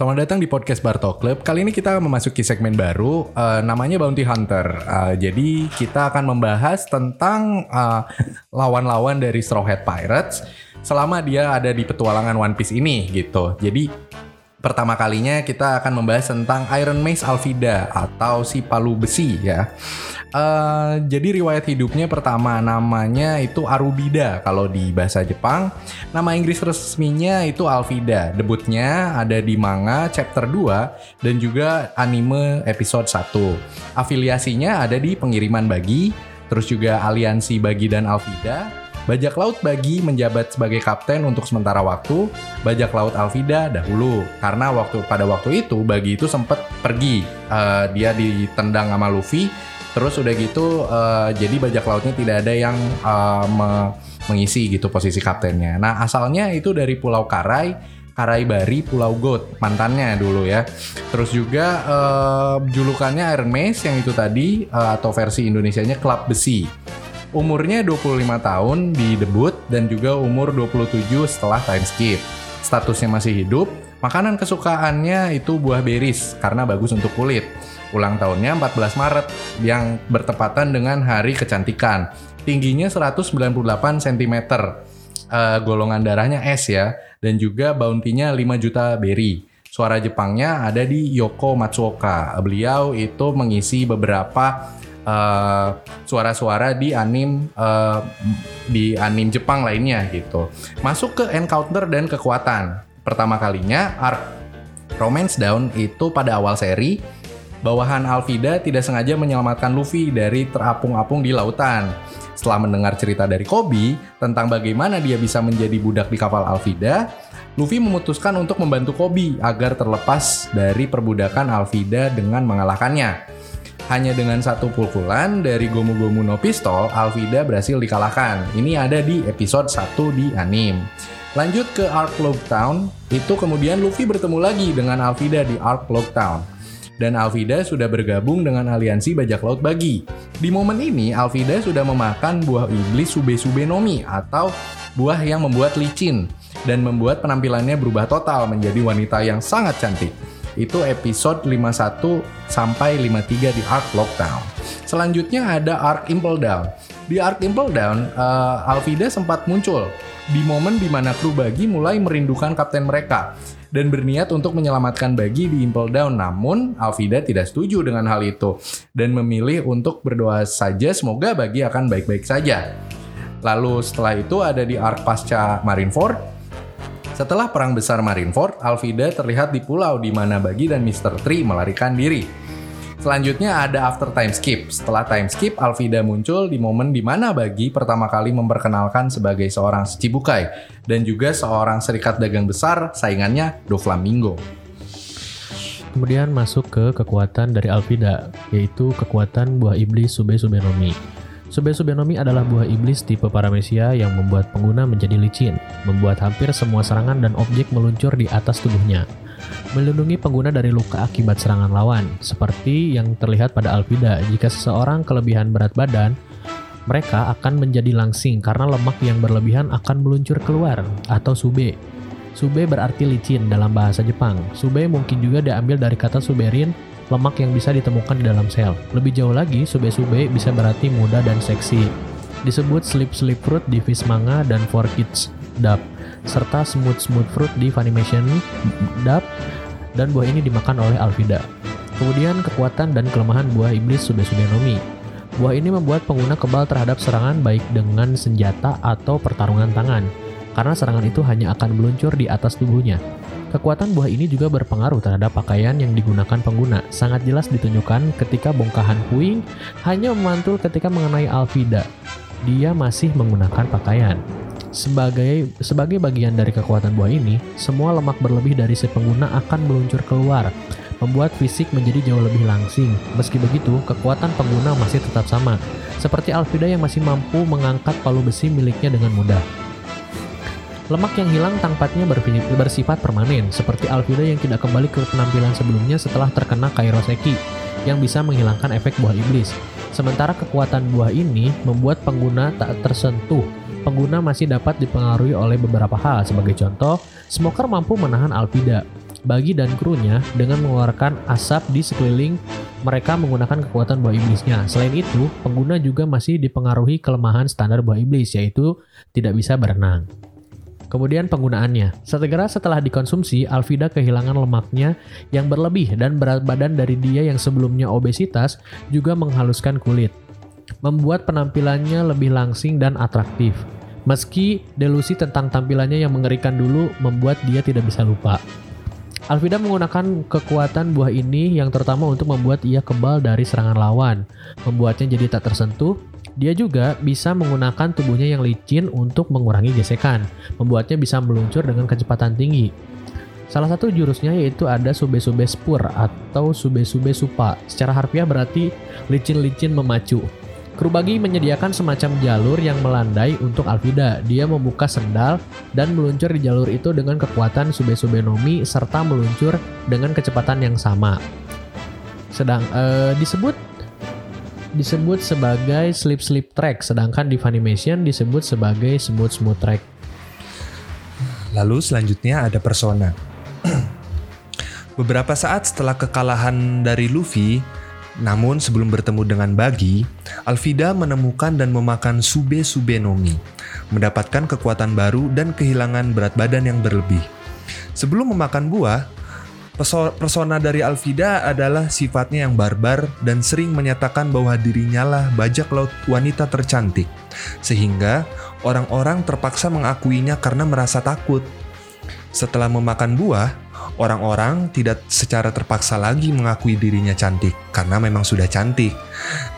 Selamat datang di podcast Barto Club. Kali ini kita memasuki segmen baru, uh, namanya Bounty Hunter. Uh, jadi kita akan membahas tentang uh, lawan-lawan dari Straw Hat Pirates selama dia ada di petualangan One Piece ini gitu. Jadi pertama kalinya kita akan membahas tentang Iron Mace Alvida atau si palu besi ya. Uh, jadi riwayat hidupnya pertama namanya itu Arubida kalau di bahasa Jepang. Nama Inggris resminya itu Alvida. Debutnya ada di manga chapter 2 dan juga anime episode 1. Afiliasinya ada di pengiriman bagi, terus juga aliansi bagi dan Alvida. Bajak laut bagi menjabat sebagai kapten untuk sementara waktu, bajak laut Alvida dahulu. Karena waktu pada waktu itu bagi itu sempat pergi. Uh, dia ditendang sama Luffy Terus udah gitu uh, jadi bajak lautnya tidak ada yang uh, me mengisi gitu posisi kaptennya. Nah asalnya itu dari Pulau Karai, Karai Bari, Pulau Goat mantannya dulu ya. Terus juga uh, julukannya Iron Mace yang itu tadi uh, atau versi Indonesianya Klub Besi. Umurnya 25 tahun di debut dan juga umur 27 setelah time skip. Statusnya masih hidup. Makanan kesukaannya itu buah beris karena bagus untuk kulit ulang tahunnya 14 Maret yang bertepatan dengan hari kecantikan. Tingginya 198 cm. Uh, golongan darahnya S ya dan juga bounty-nya 5 juta berry. Suara Jepangnya ada di Yoko Matsuoka. Beliau itu mengisi beberapa uh, suara-suara di anim uh, di anim Jepang lainnya gitu. Masuk ke encounter dan kekuatan. Pertama kalinya arc Romance Down itu pada awal seri bawahan Alvida tidak sengaja menyelamatkan Luffy dari terapung-apung di lautan. Setelah mendengar cerita dari Kobe tentang bagaimana dia bisa menjadi budak di kapal Alvida, Luffy memutuskan untuk membantu Kobe agar terlepas dari perbudakan Alvida dengan mengalahkannya. Hanya dengan satu pukulan dari Gomu Gomu no Pistol, Alvida berhasil dikalahkan. Ini ada di episode 1 di anime. Lanjut ke Ark Log Town, itu kemudian Luffy bertemu lagi dengan Alvida di Ark Log Town dan Alvida sudah bergabung dengan aliansi bajak laut bagi. Di momen ini, Alvida sudah memakan buah iblis Sube-Sube Nomi atau buah yang membuat licin dan membuat penampilannya berubah total menjadi wanita yang sangat cantik. Itu episode 51 sampai 53 di Ark Lockdown. Selanjutnya ada Ark Impel Down. Di Ark Impel Down, uh, Alvida sempat muncul di momen di mana kru bagi mulai merindukan kapten mereka dan berniat untuk menyelamatkan Bagi di Impel Down. Namun, Alvida tidak setuju dengan hal itu dan memilih untuk berdoa saja semoga Bagi akan baik-baik saja. Lalu setelah itu ada di arc pasca Marineford. Setelah perang besar Marineford, Alvida terlihat di pulau di mana Bagi dan Mr. Tree melarikan diri. Selanjutnya ada after time skip. Setelah time skip, Alvida muncul di momen di mana Bagi pertama kali memperkenalkan sebagai seorang Cibukai dan juga seorang serikat dagang besar saingannya Doflamingo. Kemudian masuk ke kekuatan dari Alvida, yaitu kekuatan buah iblis Sube Subenomi. Sube Subenomi adalah buah iblis tipe paramesia yang membuat pengguna menjadi licin, membuat hampir semua serangan dan objek meluncur di atas tubuhnya melindungi pengguna dari luka akibat serangan lawan, seperti yang terlihat pada Alvida. Jika seseorang kelebihan berat badan, mereka akan menjadi langsing karena lemak yang berlebihan akan meluncur keluar, atau sube. Sube berarti licin dalam bahasa Jepang. Sube mungkin juga diambil dari kata suberin, lemak yang bisa ditemukan di dalam sel. Lebih jauh lagi, sube-sube bisa berarti muda dan seksi. Disebut slip-slip fruit di Fish Manga dan For Kids Dub serta Smooth Smooth Fruit di Funimation Dub dan buah ini dimakan oleh Alvida. Kemudian kekuatan dan kelemahan buah iblis Subesubenomi. Buah ini membuat pengguna kebal terhadap serangan baik dengan senjata atau pertarungan tangan, karena serangan itu hanya akan meluncur di atas tubuhnya. Kekuatan buah ini juga berpengaruh terhadap pakaian yang digunakan pengguna. Sangat jelas ditunjukkan ketika bongkahan puing hanya memantul ketika mengenai Alvida. Dia masih menggunakan pakaian. Sebagai sebagai bagian dari kekuatan buah ini, semua lemak berlebih dari si pengguna akan meluncur keluar, membuat fisik menjadi jauh lebih langsing. Meski begitu, kekuatan pengguna masih tetap sama, seperti Alvida yang masih mampu mengangkat palu besi miliknya dengan mudah. Lemak yang hilang tampaknya bersifat permanen, seperti Alvida yang tidak kembali ke penampilan sebelumnya setelah terkena Kairoseki, yang bisa menghilangkan efek buah iblis. Sementara kekuatan buah ini membuat pengguna tak tersentuh pengguna masih dapat dipengaruhi oleh beberapa hal. Sebagai contoh, smoker mampu menahan alpida. Bagi dan krunya dengan mengeluarkan asap di sekeliling mereka menggunakan kekuatan buah iblisnya. Selain itu, pengguna juga masih dipengaruhi kelemahan standar buah iblis, yaitu tidak bisa berenang. Kemudian penggunaannya. Segera setelah dikonsumsi, Alvida kehilangan lemaknya yang berlebih dan berat badan dari dia yang sebelumnya obesitas juga menghaluskan kulit. Membuat penampilannya lebih langsing dan atraktif. Meski delusi tentang tampilannya yang mengerikan dulu membuat dia tidak bisa lupa. Alvida menggunakan kekuatan buah ini yang terutama untuk membuat ia kebal dari serangan lawan, membuatnya jadi tak tersentuh. Dia juga bisa menggunakan tubuhnya yang licin untuk mengurangi gesekan, membuatnya bisa meluncur dengan kecepatan tinggi. Salah satu jurusnya yaitu ada sube-sube spur atau sube-sube supa. Secara harfiah berarti licin-licin memacu. Krubagi menyediakan semacam jalur yang melandai untuk Alvida. Dia membuka sendal dan meluncur di jalur itu dengan kekuatan Sube-Sube Nomi serta meluncur dengan kecepatan yang sama. Sedang eh, disebut disebut sebagai slip slip track, sedangkan di Funimation disebut sebagai smooth smooth track. Lalu selanjutnya ada Persona. Beberapa saat setelah kekalahan dari Luffy, namun sebelum bertemu dengan Bagi, Alvida menemukan dan memakan Sube Sube Nomi, mendapatkan kekuatan baru dan kehilangan berat badan yang berlebih. Sebelum memakan buah, persona dari Alvida adalah sifatnya yang barbar dan sering menyatakan bahwa dirinya lah bajak laut wanita tercantik, sehingga orang-orang terpaksa mengakuinya karena merasa takut. Setelah memakan buah, orang-orang tidak secara terpaksa lagi mengakui dirinya cantik karena memang sudah cantik.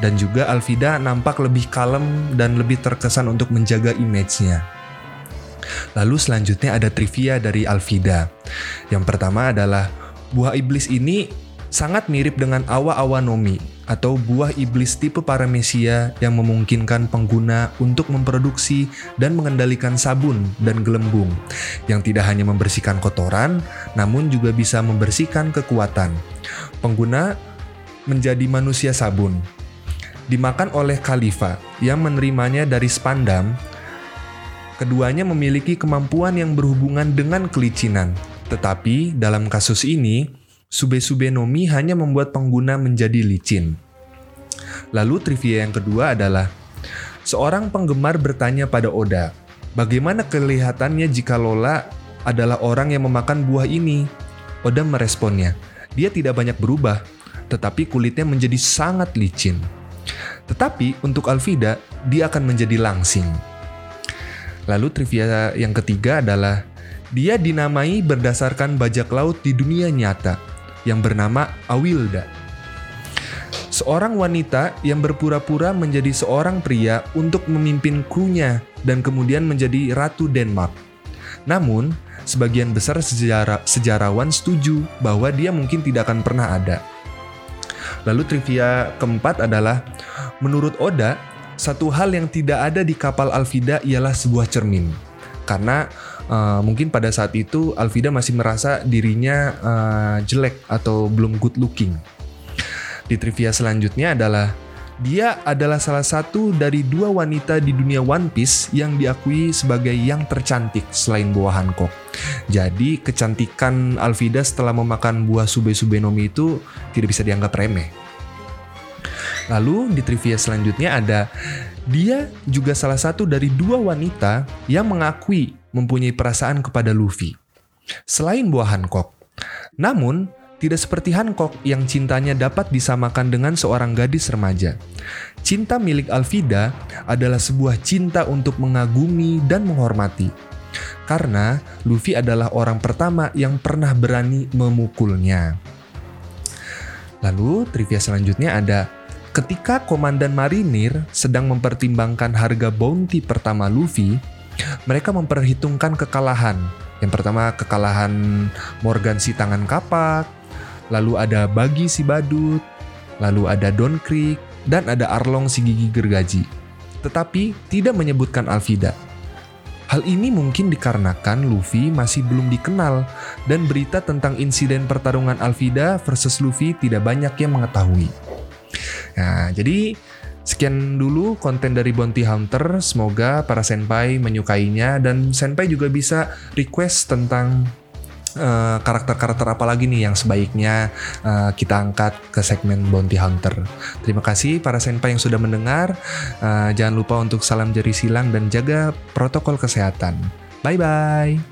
Dan juga Alvida nampak lebih kalem dan lebih terkesan untuk menjaga image-nya. Lalu selanjutnya ada trivia dari Alvida. Yang pertama adalah buah iblis ini sangat mirip dengan awa-awa nomi atau buah iblis tipe paramesia yang memungkinkan pengguna untuk memproduksi dan mengendalikan sabun dan gelembung yang tidak hanya membersihkan kotoran namun juga bisa membersihkan kekuatan. Pengguna menjadi manusia sabun. Dimakan oleh Khalifa yang menerimanya dari Spandam. Keduanya memiliki kemampuan yang berhubungan dengan kelicinan. Tetapi dalam kasus ini, Sube-sube nomi hanya membuat pengguna menjadi licin. Lalu trivia yang kedua adalah seorang penggemar bertanya pada Oda, bagaimana kelihatannya jika Lola adalah orang yang memakan buah ini? Oda meresponnya, dia tidak banyak berubah, tetapi kulitnya menjadi sangat licin. Tetapi untuk Alvida, dia akan menjadi langsing. Lalu trivia yang ketiga adalah dia dinamai berdasarkan bajak laut di dunia nyata yang bernama Awilda. Seorang wanita yang berpura-pura menjadi seorang pria untuk memimpin krunya dan kemudian menjadi Ratu Denmark. Namun, sebagian besar sejarah, sejarawan setuju bahwa dia mungkin tidak akan pernah ada. Lalu trivia keempat adalah, menurut Oda, satu hal yang tidak ada di kapal Alvida ialah sebuah cermin. Karena uh, mungkin pada saat itu Alvida masih merasa dirinya uh, jelek atau belum good looking. Di trivia selanjutnya adalah dia adalah salah satu dari dua wanita di dunia One Piece yang diakui sebagai yang tercantik selain buah Hancock. Jadi kecantikan Alvida setelah memakan buah Sube Sube Nomi itu tidak bisa dianggap remeh. Lalu di trivia selanjutnya ada dia juga salah satu dari dua wanita yang mengakui mempunyai perasaan kepada Luffy. Selain buah Hancock. Namun, tidak seperti Hancock yang cintanya dapat disamakan dengan seorang gadis remaja. Cinta milik Alvida adalah sebuah cinta untuk mengagumi dan menghormati. Karena Luffy adalah orang pertama yang pernah berani memukulnya. Lalu trivia selanjutnya ada Ketika Komandan Marinir sedang mempertimbangkan harga bounty pertama Luffy, mereka memperhitungkan kekalahan. Yang pertama kekalahan Morgan si tangan kapak, lalu ada Bagi si badut, lalu ada Don Creek, dan ada Arlong si gigi gergaji. Tetapi tidak menyebutkan Alvida. Hal ini mungkin dikarenakan Luffy masih belum dikenal dan berita tentang insiden pertarungan Alvida versus Luffy tidak banyak yang mengetahui. Nah, jadi sekian dulu konten dari Bounty Hunter. Semoga para senpai menyukainya dan senpai juga bisa request tentang eh, karakter-karakter apa lagi nih yang sebaiknya eh, kita angkat ke segmen Bounty Hunter. Terima kasih para senpai yang sudah mendengar. Eh, jangan lupa untuk salam jari silang dan jaga protokol kesehatan. Bye bye.